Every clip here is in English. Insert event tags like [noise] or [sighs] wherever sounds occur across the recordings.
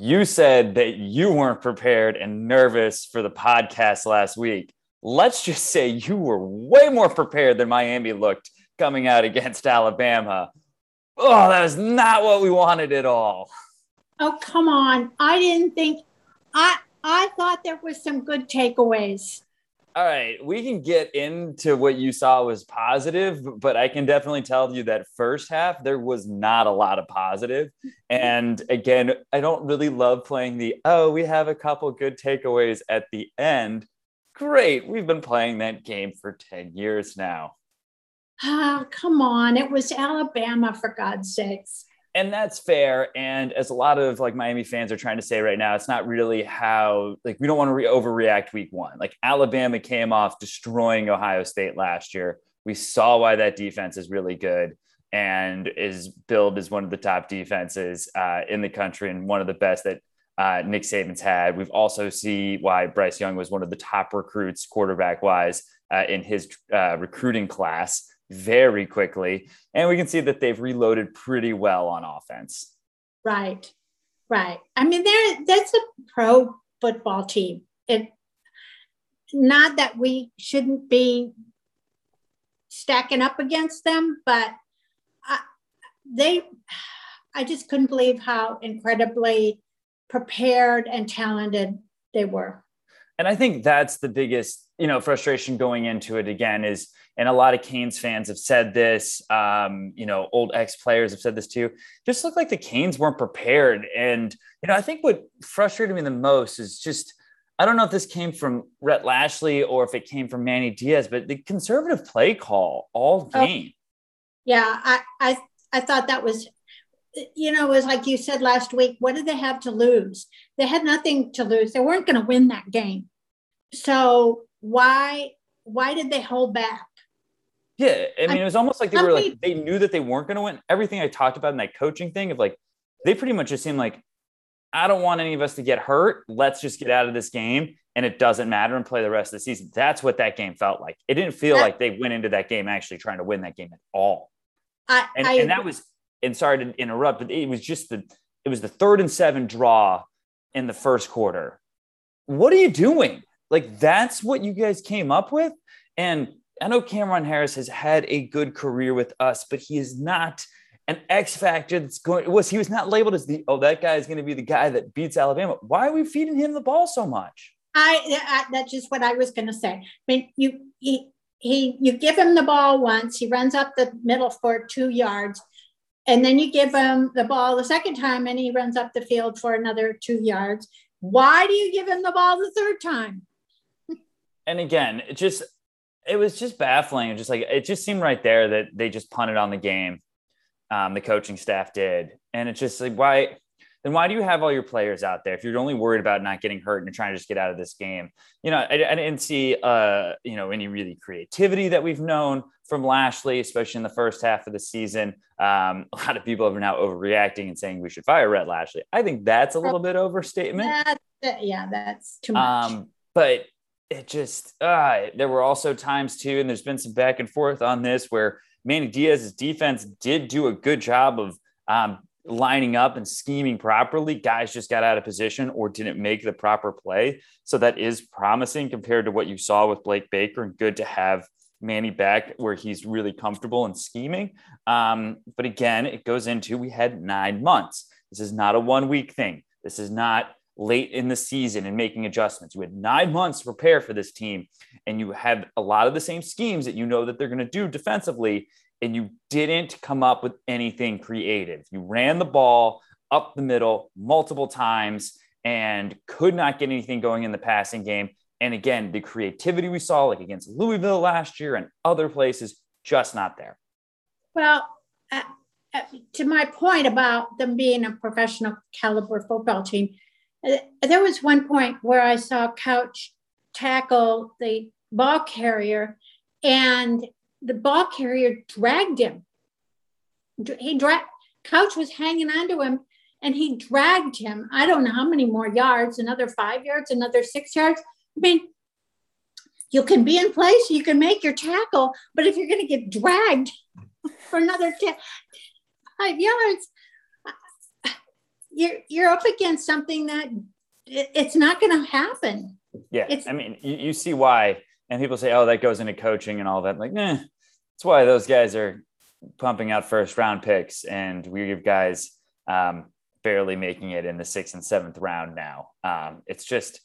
You said that you weren't prepared and nervous for the podcast last week. Let's just say you were way more prepared than Miami looked coming out against Alabama. Oh, that was not what we wanted at all. Oh, come on. I didn't think I I thought there was some good takeaways. All right, we can get into what you saw was positive, but I can definitely tell you that first half there was not a lot of positive. And again, I don't really love playing the oh, we have a couple good takeaways at the end. Great, we've been playing that game for 10 years now. Ah, come on. It was Alabama for God's sakes and that's fair. And as a lot of like miami fans are trying to say right now it's not really how like we don't want to re- overreact week one. Like alabama came off destroying ohio state last year. We saw why that defense is really good and is billed as one of the top defenses uh, in the country and one of the best that uh, Nick Saban's had. We've also see why Bryce Young was one of the top recruits quarterback wise uh, in his uh, recruiting class very quickly. And we can see that they've reloaded pretty well on offense. Right. Right. I mean, there that's a pro football team. It not that we shouldn't be stacking up against them, but I, they I just couldn't believe how incredibly prepared and talented they were. And I think that's the biggest, you know, frustration going into it again is and a lot of Canes fans have said this. Um, you know, old ex players have said this too. Just looked like the Canes weren't prepared, and you know, I think what frustrated me the most is just I don't know if this came from Rhett Lashlee or if it came from Manny Diaz, but the conservative play call all oh, game. Oh, yeah, I, I I thought that was you know, it was like you said last week, what did they have to lose? They had nothing to lose. They weren't going to win that game. So why why did they hold back? Yeah, I mean, it was almost like they were like they knew that they weren't going to win. Everything I talked about in that coaching thing of like they pretty much just seemed like I don't want any of us to get hurt. Let's just get out of this game and it doesn't matter and play the rest of the season. That's what that game felt like. It didn't feel like they went into that game actually trying to win that game at all. I, and, I, and that was and sorry to interrupt, but it was just the it was the third and seven draw in the first quarter. What are you doing? Like that's what you guys came up with, and I know Cameron Harris has had a good career with us, but he is not an X factor that's going was he was not labeled as the oh that guy is going to be the guy that beats Alabama. Why are we feeding him the ball so much? I, I that's just what I was going to say. I mean, you he, he you give him the ball once, he runs up the middle for two yards, and then you give him the ball the second time, and he runs up the field for another two yards. Why do you give him the ball the third time? And again, it just it was just baffling. Just like it just seemed right there that they just punted on the game. Um, the coaching staff did, and it's just like why. Then why do you have all your players out there if you're only worried about not getting hurt and you're trying to just get out of this game? You know, I, I didn't see uh, you know any really creativity that we've known from Lashlee, especially in the first half of the season. Um, [laughs] a lot of people are now overreacting and saying we should fire Rhett Lashlee. I think that's a little bit overstatement. That, yeah, that's too much. Um, but it just uh, there were also times too, and there's been some back and forth on this where Manny Diaz's defense did do a good job of um, lining up and scheming properly. Guys just got out of position or didn't make the proper play. So that is promising compared to what you saw with Blake Baker, and good to have Manny back where he's really comfortable and scheming. Um, but again, it goes into we had nine months. This is not a one week thing. This is not late in the season and making adjustments. You had nine months to prepare for this team, and you have a lot of the same schemes that you know that they're going to do defensively, and you didn't come up with anything creative. You ran the ball up the middle multiple times and could not get anything going in the passing game. And again, the creativity we saw, like against Louisville last year and other places, just not there. Well, uh, uh, to my point about them being a professional caliber football team, Uh, there was one point where I saw Couch tackle the ball carrier, and the ball carrier dragged him. He dragged Couch was hanging onto him, and he dragged him. I don't know how many more yards, another five yards, another six yards. I mean, you can be in place, you can make your tackle, but if you're going to get dragged [laughs] for another five yards, you're you're up against something that it, it's not going to happen. Yeah, it's, I mean, you, you see why, and people say, "Oh, that goes into coaching and all that." Like, nah, that's why those guys are pumping out first round picks, and we have guys um, barely making it in the sixth and seventh round now. Um, it's just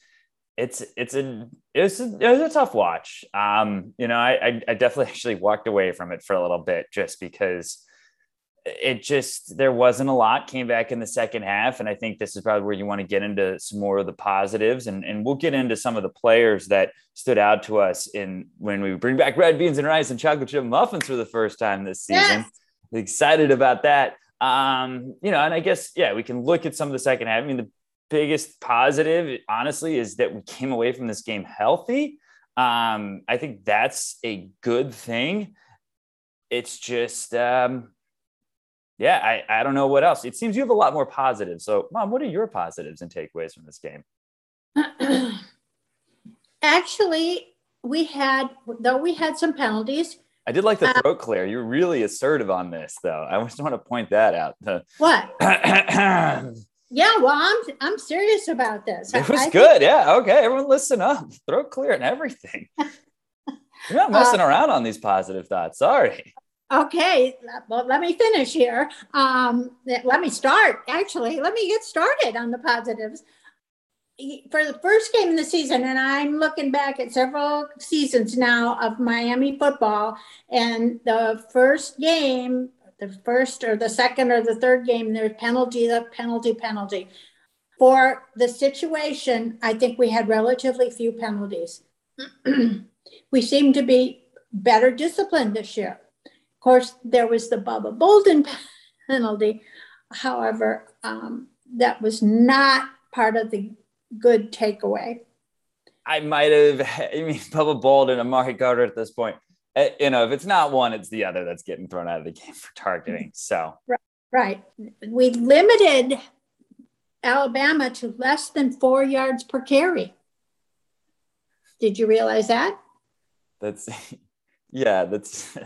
it's it's a it's a, it was a tough watch. Um, you know, I, I definitely [laughs] actually walked away from it for a little bit just because it just there wasn't a lot came back in the second half and i think this is probably where you want to get into some more of the positives and, and we'll get into some of the players that stood out to us in when we bring back red beans and rice and chocolate chip muffins for the first time this season. Yes. excited about that. Um you know and i guess yeah we can look at some of the second half. I mean the biggest positive honestly is that we came away from this game healthy. Um i think that's a good thing. It's just um yeah, I, I don't know what else. It seems you have a lot more positives. So, mom, what are your positives and takeaways from this game? [clears throat] Actually, we had, though we had some penalties. I did like the uh, throat clear. You're really assertive on this, though. I just want to point that out. [laughs] what? [clears throat] yeah, well, I'm I'm serious about this. It was I good. Think- yeah. Okay. Everyone, listen up. Throat clear and everything. [laughs] You're not messing uh, around on these positive thoughts. Sorry. Okay, well, let me finish here. Um, let me start, actually. Let me get started on the positives. For the first game of the season, and I'm looking back at several seasons now of Miami football, and the first game, the first or the second or the third game, there's penalty, the penalty, penalty. For the situation, I think we had relatively few penalties. [clears throat] we seem to be better disciplined this year course, there was the Bubba Bolden [laughs] penalty. However, um, that was not part of the good takeaway. I might have, [laughs] I mean, Bubba Bolden and Amari Carter at this point. Uh, you know, if it's not one, it's the other that's getting thrown out of the game for targeting. So, right. right. We limited Alabama to less than four yards per carry. Did you realize that? That's, [laughs] yeah, that's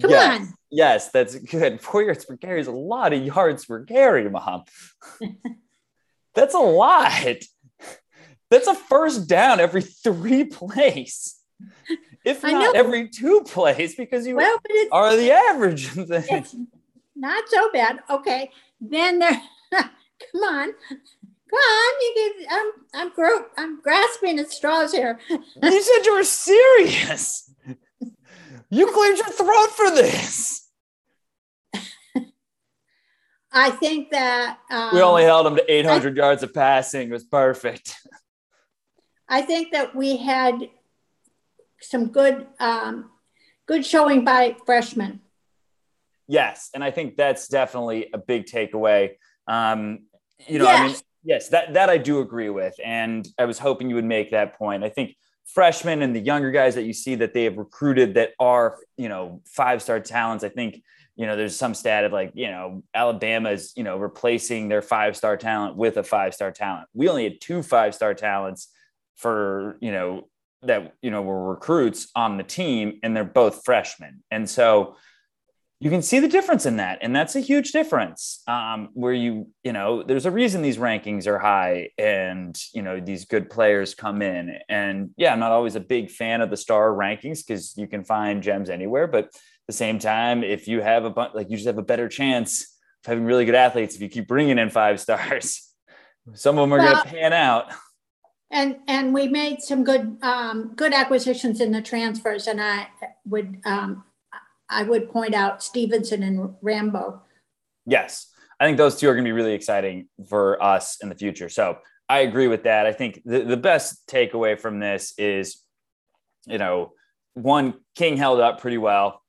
Come yes, on. Yes, that's good. [laughs] Four yards per carry is a lot of yards per carry, mom. [laughs] that's a lot. That's a first down every three [laughs] plays, if not every two plays, because you well, are the average. it's not so bad. Okay, then there. come on, come on. You get. I'm. I'm. Gro- I'm grasping at straws here. you said you were serious. You cleared your throat for this. I think that um, we only held him to 800 I, yards of passing. It was perfect. I think that we had some good, um, good showing by freshmen. Yes, and I think that's definitely a big takeaway. Um, you know, yes. I mean, yes, that that I do agree with, and I was hoping you would make that point. I think freshmen and the younger guys that you see that they have recruited that are, you know, five star talents. I think, you know, there's some stat of like, you know, Alabama is, you know, replacing their five star talent with a five star talent. We only had two five star talents for, you know, that, you know, were recruits on the team and they're both freshmen. And so, you can see the difference in that and that's a huge difference um, where you you know there's a reason these rankings are high and you know these good players come in. And yeah i'm not always a big fan of the star rankings because you can find gems anywhere but at the same time if you have a bunch like you just have a better chance of having really good athletes if you keep bringing in five stars. [laughs] Some of them are well, going to pan out. and and we made some good um, good acquisitions in the transfers and i would um, I would point out Stevenson and Rambo. Yes. I think those two are going to be really exciting for us in the future. So I agree with that. I think the, the best takeaway from this is, you know, one, King held up pretty well.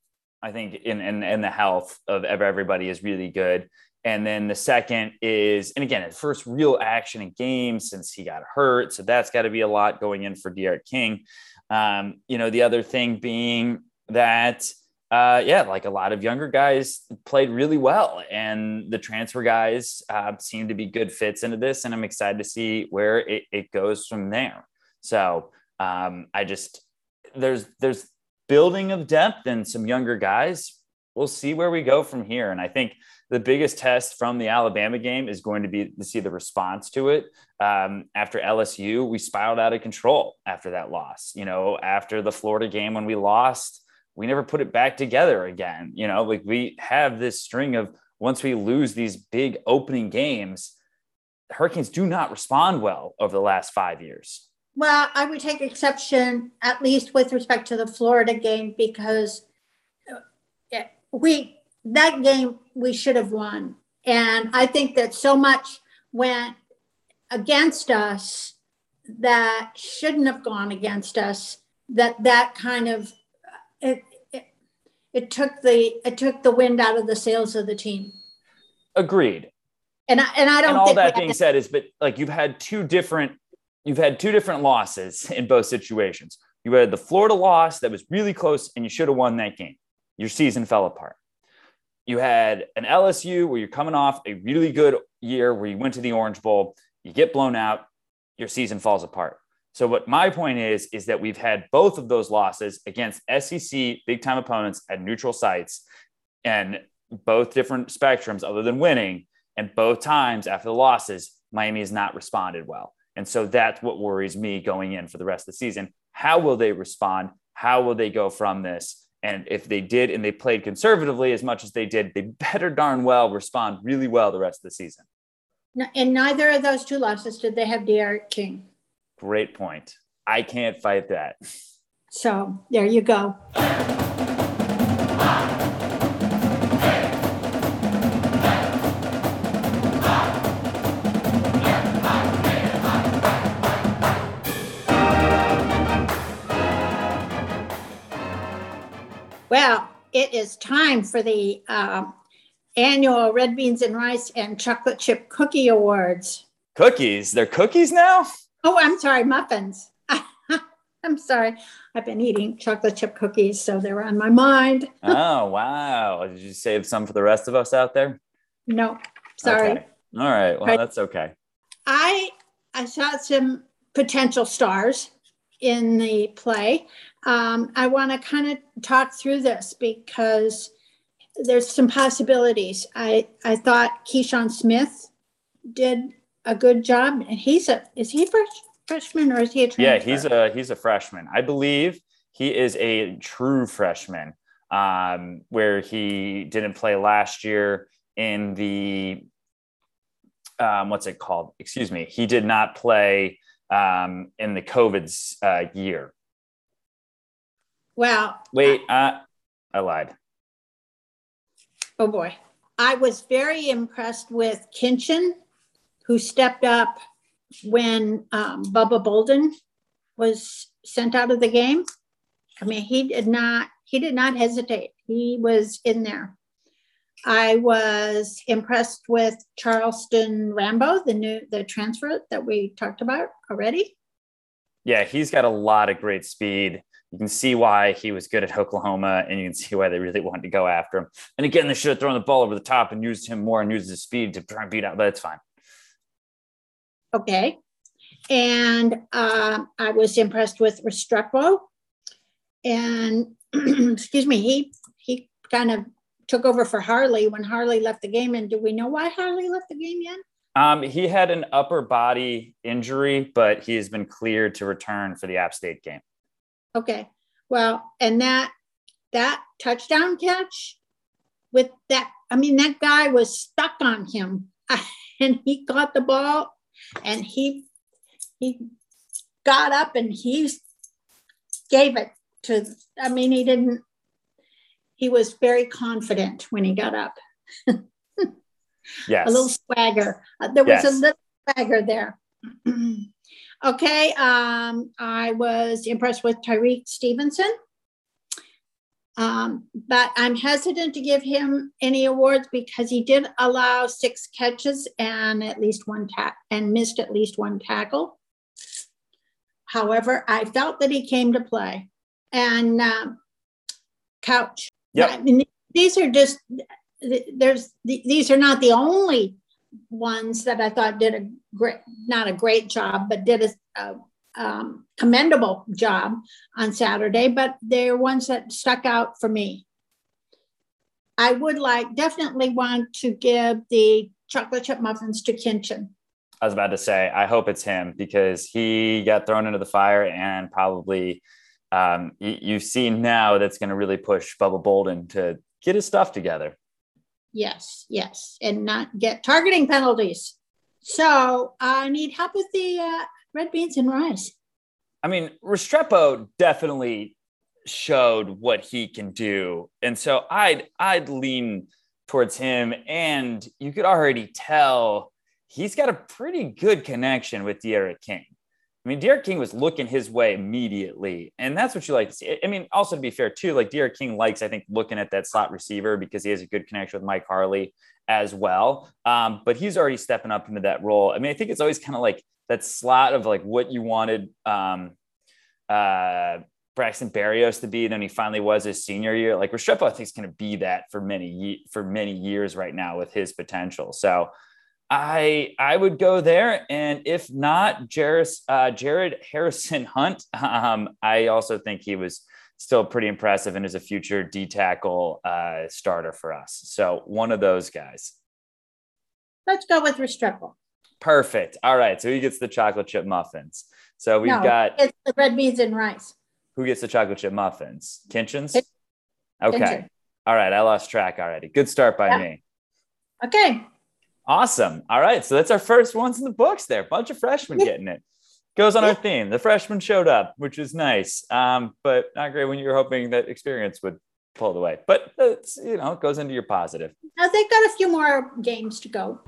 I think in, in, in the health of everybody is really good. And then the second is, and again, his first real action in game since he got hurt. So that's got to be a lot going in for D'Eriq King. Um, you know, the other thing being that uh, yeah, like a lot of younger guys played really well, and the transfer guys uh, seem to be good fits into this, and I'm excited to see where it, it goes from there. So um, I just there's there's building of depth and some younger guys we'll see where we go from here. And I think the biggest test from the Alabama game is going to be to see the response to it. Um, after LSU, we spiraled out of control after that loss. You know, after the Florida game when we lost, we never put it back together again. You know, like we have this string of once we lose these big opening games, Hurricanes do not respond well over the last five years. Well, I would take exception, at least with respect to the Florida game, because uh, we that game we should have won, and I think that so much went against us that shouldn't have gone against us. That that kind of it, it, it took the it took the wind out of the sails of the team. Agreed. And I, and I don't. And all that being said is, but like you've had two different you've had two different losses in both situations. You had the Florida loss that was really close and you should have won that game. Your season fell apart. You had an LSU where you're coming off a really good year where you went to the Orange Bowl, you get blown out, your season falls apart. So what my point is is that we've had both of those losses against SEC big time opponents at neutral sites and both different spectrums other than winning and both times after the losses Miami has not responded well. And so that's what worries me going in for the rest of the season. How will they respond? How will they go from this? And if they did and they played conservatively as much as they did, they better darn well respond really well the rest of the season. In neither of those two losses did they have D'Eriq King. Great point. I can't fight that. So there you go. Well, it is time for the uh, annual Red Beans and Rice and Chocolate Chip Cookie Awards. Cookies? They're cookies now? Oh, I'm sorry, muffins. [laughs] I'm sorry. I've been eating chocolate chip cookies, so they were on my mind. [laughs] oh, wow. Did you save some for the rest of us out there? No, sorry. Okay. All right. Well, that's okay. I I saw some potential stars in the play. Um, I want to kind of talk through this because there's some possibilities. I, I thought Keyshawn Smith did a good job, and he's a is he a fresh, freshman or is he a transfer? Yeah, he's a he's a freshman. I believe he is a true freshman, um, where he didn't play last year in the um, what's it called? Excuse me. He did not play um, in the COVID uh, year. Well, wait, uh, I lied. Oh boy. I was very impressed with Kinchen, who stepped up when um, Bubba Bolden was sent out of the game. I mean, he did not he did not hesitate. He was in there. I was impressed with Charleston Rambo, the new the transfer that we talked about already. Yeah, he's got a lot of great speed. You can see why he was good at Oklahoma, and you can see why they really wanted to go after him. And again, they should have thrown the ball over the top and used him more and used his speed to try and beat out, but it's fine. Okay. And uh, I was impressed with Restrepo. And [clears throat] excuse me, he he kind of took over for Harley when Harley left the game. And do we know why Harley left the game yet? Um, he had an upper body injury, but he has been cleared to return for the App State game. Okay. Well, and that that touchdown catch with that, I mean, that guy was stuck on him [laughs] and he got the ball and he he got up and he gave it to I mean, he didn't he was very confident when he got up. [laughs] yes. A little swagger. Uh, there was yes. a little swagger there. [clears throat] okay. Um, I was impressed with Tyrique Stevenson. Um, but I'm hesitant to give him any awards because he did allow six catches and at least one tack and missed at least one tackle. However, I felt that he came to play. And um, Couch, yeah. I mean, these are just there's these are not the only ones that I thought did a great, not a great job, but did a, a um, commendable job on Saturday. But they're ones that stuck out for me. I would like definitely want to give the chocolate chip muffins to Kinchin. I was about to say, I hope it's him because he got thrown into the fire and probably um, you, you've seen now that's going to really push Bubba Bolden to get his stuff together. Yes, yes, and not get targeting penalties. So I need help with the uh, red beans and rice. I mean, Restrepo definitely showed what he can do, and so I'd I'd lean towards him. And you could already tell he's got a pretty good connection with D'Eriq King. I mean, D'Eriq King was looking his way immediately, and that's what you like to see. I mean, also to be fair too, like D'Eriq King likes, I think, looking at that slot receiver because he has a good connection with Mike Harley as well. Um, but he's already stepping up into that role. I mean, I think it's always kind of like that slot of like what you wanted um, uh, Braxton Berrios to be than he finally was his senior year. Like Restrepo, I think going to be that for many for many years right now with his potential. So I I would go there, and if not, uh, Jared Harrison [laughs] Hunt. Um, I also think he was still pretty impressive and is a future D tackle uh, starter for us. So one of those guys. Let's go with Restrepo. Perfect. All right. So he gets the chocolate chip muffins. So we've no, got it's the red beans and rice. Who gets the chocolate chip muffins? Kinchens? Okay. All right. I lost track already. Good start by yeah. me. Okay. Awesome. All right. So that's our first ones in the books there. Bunch of freshmen getting it. Goes on our theme. The freshmen showed up, which is nice. Um, but not great when you were hoping that experience would pull it away. But it's, you know, it goes into your positive. Now they've got a few more games to go.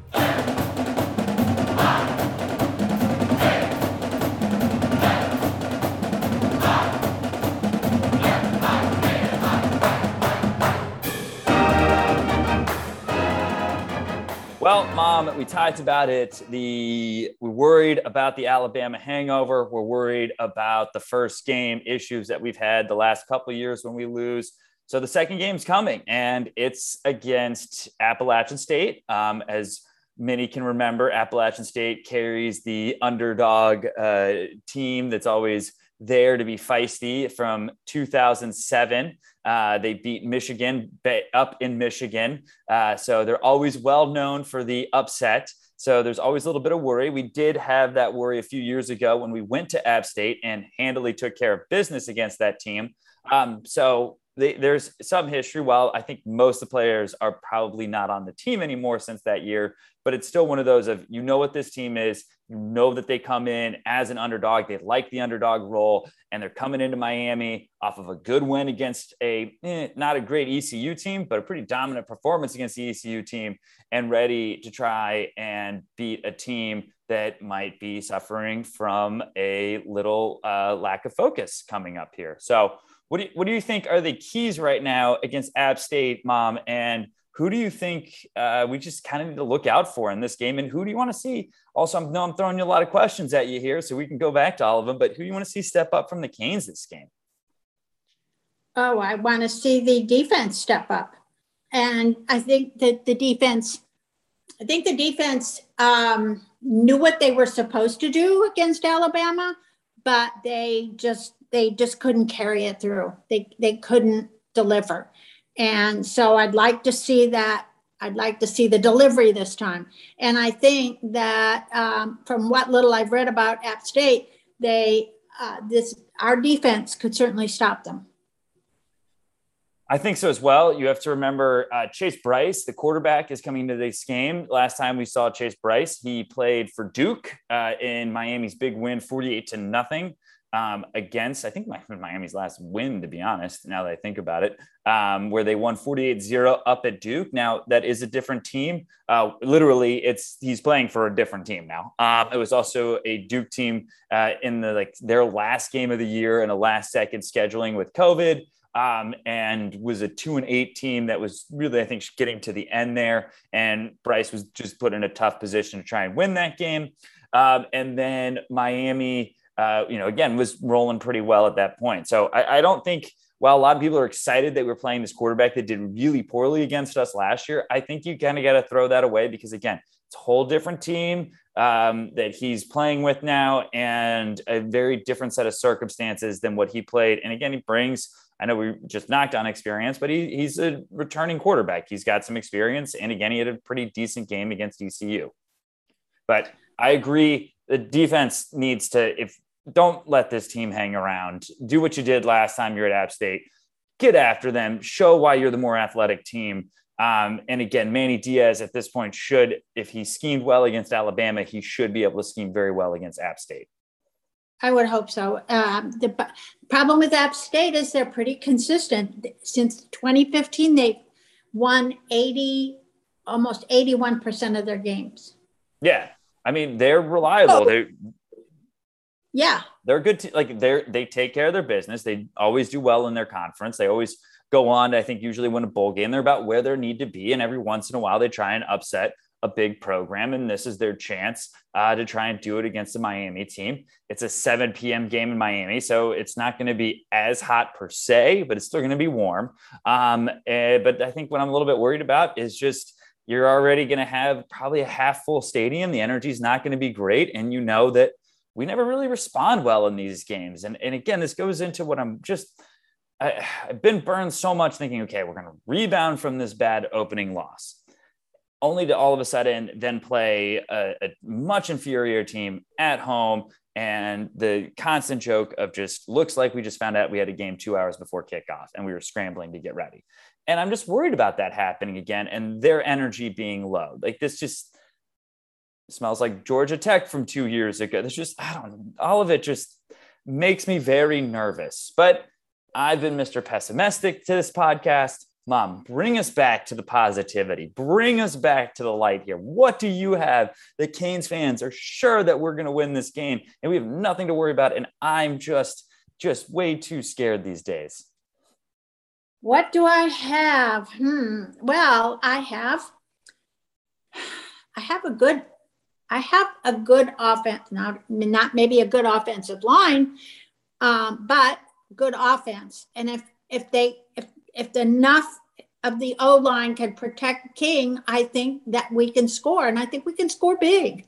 Well, mom, we talked about it. The we're worried about the Alabama hangover. We're worried about the first game issues that we've had the last couple years when we lose. So the second game's coming, and it's against Appalachian State. Um, as many can remember, Appalachian State carries the underdog uh, team that's always there to be feisty from 2007. Uh, they beat Michigan up in Michigan. Uh, so they're always well known for the upset. So there's always a little bit of worry. We did have that worry a few years ago when we went to App State and handily took care of business against that team. Um, so they, there's some history. While I think most of the players are probably not on the team anymore since that year, but it's still one of those of you know what this team is. You know that they come in as an underdog. They like the underdog role, and they're coming into Miami off of a good win against a eh, not a great ECU team, but a pretty dominant performance against the ECU team, and ready to try and beat a team that might be suffering from a little uh, lack of focus coming up here. So what do you, what do you think are the keys right now against App State, Mom? And who do you think uh, we just kind of need to look out for in this game? And who do you want to see? Also, I know I'm throwing you a lot of questions at you here, so we can go back to all of them. But who do you want to see step up from the Canes this game? Oh, I want to see the defense step up, and I think that the defense. I think the defense um, knew what they were supposed to do against Alabama, but they just they just couldn't carry it through. They they couldn't deliver. And so I'd like to see that. I'd like to see the delivery this time. And I think that um, from what little I've read about App State, they uh, this our defense could certainly stop them. I think so as well. You have to remember uh, Chase Brice, the quarterback, is coming to this game. Last time we saw Chase Brice, he played for Duke uh, in Miami's big win, forty-eight to nothing um, against, I think, Miami's last win, to be honest, now that I think about it, um, where they won 48 0 up at Duke. Now, that is a different team. Uh, literally, it's he's playing for a different team now. Um, it was also a Duke team uh, in the like their last game of the year and a last second scheduling with COVID. Um, and was a two and eight team that was really, I think, getting to the end there. And Brice was just put in a tough position to try and win that game. Um, and then Miami uh, you know, again, was rolling pretty well at that point. So I, I don't think while a lot of people are excited that we're playing this quarterback that did really poorly against us last year, I think you kind of got to throw that away because again, it's a whole different team. um, that he's playing with now and a very different set of circumstances than what he played. And again, he brings, I know we just knocked on experience, but he, he's a returning quarterback. He's got some experience. And again, he had a pretty decent game against ECU. But I agree, the defense needs to, if don't let this team hang around, do what you did last time you're at App State, get after them, show why you're the more athletic team. Um, and again, Manny Diaz at this point should, if he schemed well against Alabama, he should be able to scheme very well against App State. I would hope so. Um, the problem with App State is they're pretty consistent. Since 2015, they've won 80, almost 81% of their games. Yeah. I mean, they're reliable. Oh. They yeah. They're good. To, like they're, they take care of their business. They always do well in their conference. They always go on to, I think, usually win a bowl game. They're about where they need to be. And every once in a while, they try and upset a big program. And this is their chance uh, to try and do it against the Miami team. It's a 7 p.m. game in Miami. So it's not going to be as hot per se, but it's still going to be warm. Um, uh, but I think what I'm a little bit worried about is just you're already going to have probably a half full stadium. The energy is not going to be great. And you know that we never really respond well in these games. And, and again, this goes into what I'm just I, have been burned so much thinking, okay, we're going to rebound from this bad opening loss, only to all of a sudden then play a, a much inferior team at home. And the constant joke of just looks like we just found out we had a game two hours before kickoff and we were scrambling to get ready. And I'm just worried about that happening again and their energy being low. Like this just smells like Georgia Tech from two years ago. There's just, I don't all of it just makes me very nervous. But I've been Mr. Pessimistic to this podcast. Mom, bring us back to the positivity. Bring us back to the light here. What do you have that Canes fans are sure that we're going to win this game and we have nothing to worry about? And I'm just, just way too scared these days. What do I have? Hmm. Well, I have, [sighs] I have a good, I have a good offense. Now, not maybe a good offensive line, um, but good offense. And if if they if if enough of the O line can protect King, I think that we can score, and I think we can score big.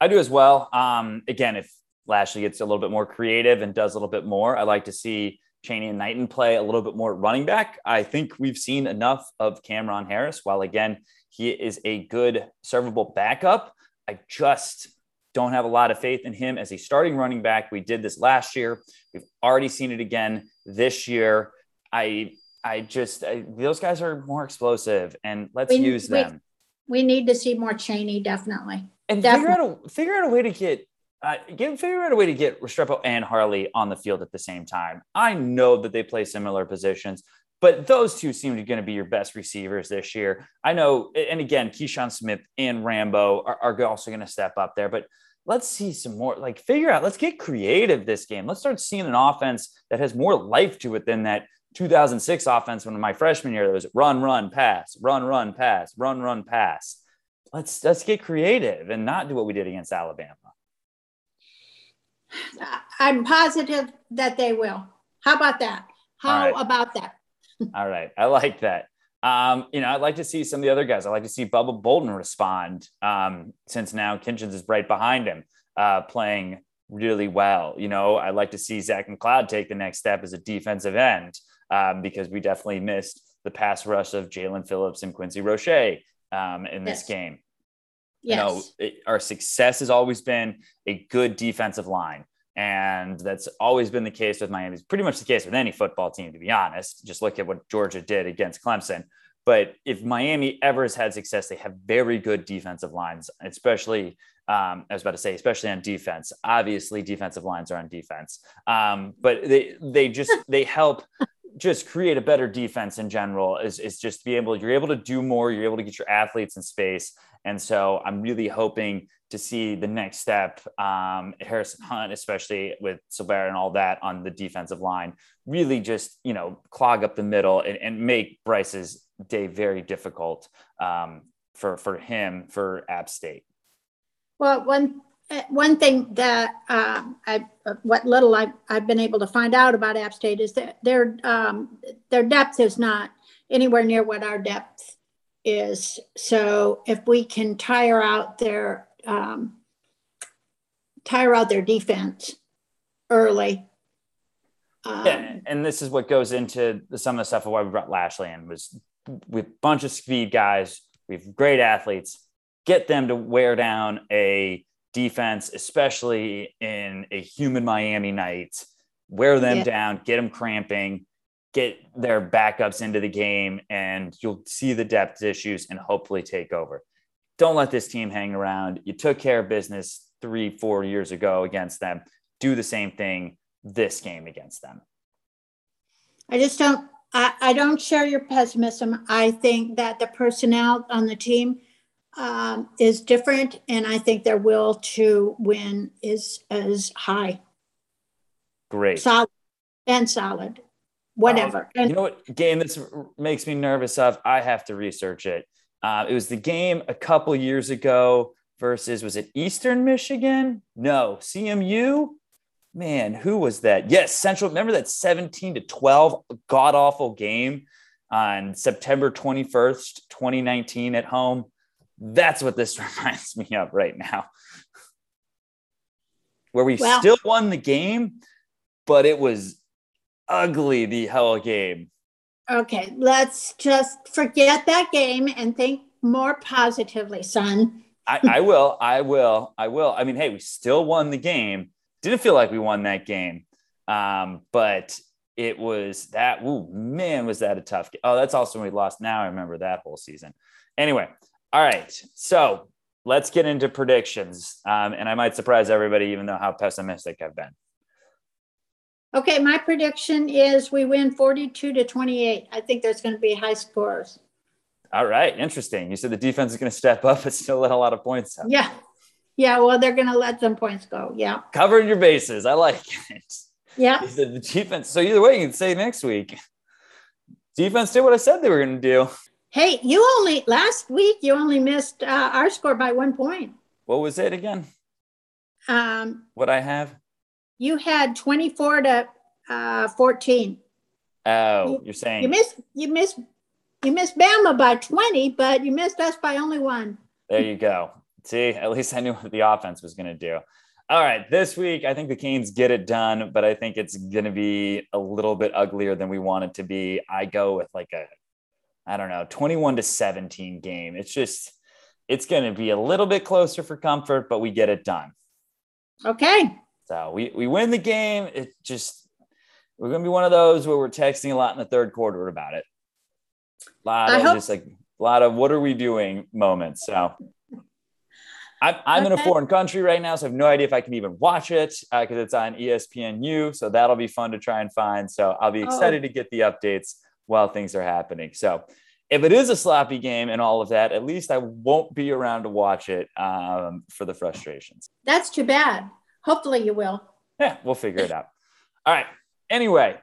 I do as well. Um, again, if Lashlee gets a little bit more creative and does a little bit more, I like to see Chaney and Knighton play a little bit more running back. I think we've seen enough of Cameron Harris. While again, he is a good servable backup. I just don't have a lot of faith in him as a starting running back. We did this last year. We've already seen it again this year. I I just I, those guys are more explosive, and let's we, use them. We, we, need to see more Chaney definitely. And definitely. figure out a figure out a way to get uh, get figure out a way to get Restrepo and Harley on the field at the same time. I know that they play similar positions, but those two seem to be going to be your best receivers this year. I know, and again, Keyshawn Smith and Rambo are, are also going to step up there, but let's see some more like figure out let's get creative this game. Let's start seeing an offense that has more life to it than that 2006 offense when my freshman year there was run run pass run run pass run run pass. Let's let's get creative and not do what we did against alabama. I'm positive that they will. How about that? How right. about that all right i like that um, you know, I'd like to see some of the other guys. I'd like to see Bubba Bolden respond um, since now Kinchens is right behind him, uh, playing really well. You know, I'd like to see Zach McCloud take the next step as a defensive end um, because we definitely missed the pass rush of Jaelan Phillips and Quincy Roche um, in this yes. game. Yes. You know, it, our success has always been a good defensive line. And that's always been the case with Miami. It's pretty much the case with any football team, to be honest. Just look at what Georgia did against Clemson. But if Miami ever has had success, they have very good defensive lines, especially, um, I was about to say, especially on defense. Obviously, defensive lines are on defense. Um, but they, they just, [laughs] they help just create a better defense in general is, is just be able, you're able to do more, you're able to get your athletes in space. And so I'm really hoping to see the next step. Um, Harrison Hunt, especially with Silvera and all that on the defensive line, really just you know clog up the middle and, and make Brice's day very difficult um, for for him for App State. Well, one one thing that uh, I what little I've, I've been able to find out about App State is that their um, their depth is not anywhere near what our depth is. So if we can tire out their um, tire out their defense early. Um, yeah, and this is what goes into the, some of the stuff of why we brought Lashlee in was with a bunch of speed guys. We have great athletes. Get them to wear down a defense, especially in a humid Miami night. Wear them yeah. down, get them cramping, get their backups into the game, and you'll see the depth issues and hopefully take over. Don't let this team hang around. You took care of business three, four years ago against them. Do the same thing this game against them. I just don't. I, I don't share your pessimism. I think that the personnel on the team um, is different, and I think their will to win is as high. Great. Solid and solid. Whatever. Um, you know what game this makes me nervous of? I have to research it. Uh, it was the game a couple years ago versus was it Eastern Michigan? No, CMU. Man, who was that? Yes, Central. Remember that 17 to 12 god awful game on September 21st, 2019 at home. That's what this [laughs] reminds me of right now. Where we still won the game, but it was ugly the hell game. Okay, let's just forget that game and think more positively, son. I, I will. I will. I will. I mean, hey, we still won the game. Didn't feel like we won that game, um, but it was that. Ooh, man, was that a tough game? Oh, that's also when we lost. Now I remember that whole season. Anyway, all right. So let's get into predictions, um, and I might surprise everybody, even though how pessimistic I've been. Okay, my prediction is we win 42 to 28. I think there's going to be high scores. All right, interesting. You said the defense is going to step up, [laughs] but still let a lot of points. Yeah, yeah. Well, they're going to let some points go. Yeah. Covering your bases, I like it. Yeah. The defense. So either way, you can say next week. Defense did what I said they were going to do. Hey, you only last week you only missed uh, our score by one point. What was it again? Um, what I have? You had twenty four to uh, fourteen. Oh, you, are saying you missed you missed you missed Bama by 20, but you missed us by only one. There you go. See, at least I knew what the offense was going to do. All right, this week I think the Canes get it done, but I think it's going to be a little bit uglier than we want it to be. I go with like a, I don't know, 21 to 17 game. It's just, it's going to be a little bit closer for comfort, but we get it done. Okay. So we, we win the game. It just, we're going to be one of those where we're texting a lot in the third quarter about it. A lot I of hope- just like a lot of what are we doing moments. So I'm, I'm okay. in a foreign country right now, so I have no idea if I can even watch it because uh, it's on ESPNU. So that'll be fun to try and find. So I'll be excited oh. to get the updates while things are happening. So if it is a sloppy game and all of that, at least I won't be around to watch it um, for the frustrations. That's too bad. Hopefully you will. Yeah, we'll figure it out. All right. Anyway,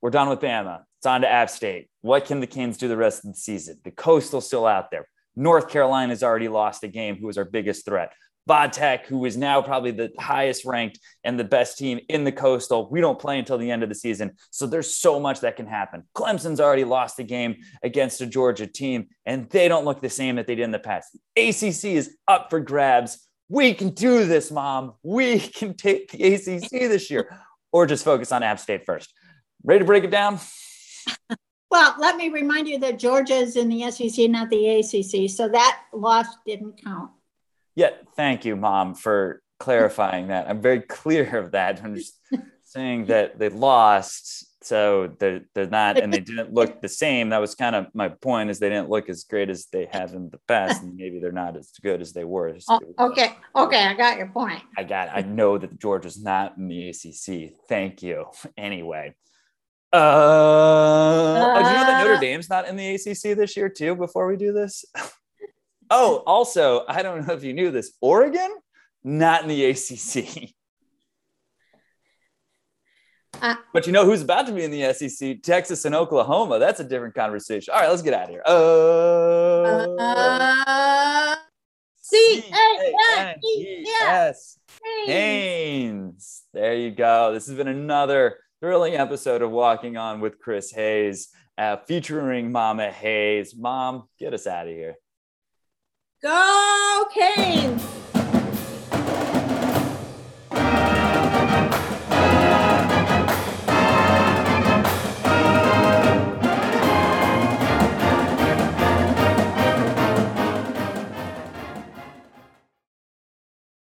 we're done with Bama. It's on to App State. What can the Canes do the rest of the season? The Coastal still out there. North Carolina's already lost a game, who was our biggest threat. Vodtech, who is now probably the highest ranked and the best team in the Coastal. We don't play until the end of the season. So there's so much that can happen. Clemson's already lost a game against a Georgia team, and they don't look the same that they did in the past. ACC is up for grabs. We can do this, mom. We can take the ACC this year, or just focus on App State first. Ready to break it down? [laughs] Well, let me remind you that Georgia is in the SEC, not the ACC, so that loss didn't count. Yeah, thank you, Mom, for clarifying that. I'm very clear of that. I'm just [laughs] saying that they lost, so they're they're not, and they didn't look [laughs] the same. That was kind of my point. Is they didn't look as great as they have in the past, and maybe they're not as good as they were. Oh, okay, okay, I got your point. I got. I know that george Georgia's not in the ACC. Thank you. [laughs] Anyway. Uh, uh, oh, do you know that Notre uh. Dame's not in the ACC this year too? Before we do this, [laughs] oh, also, I don't know if you knew this. Oregon, not in the ACC. Uh, but you know who's about to be in the SEC? Texas and Oklahoma. That's a different conversation. All right, let's get out of here. Uh, uh, C A N E S. Haynes. There you go. This has been another thrilling episode of Walking On with Chris Hayes, uh, featuring Mama Hayes. Mom, get us out of here. Go Canes!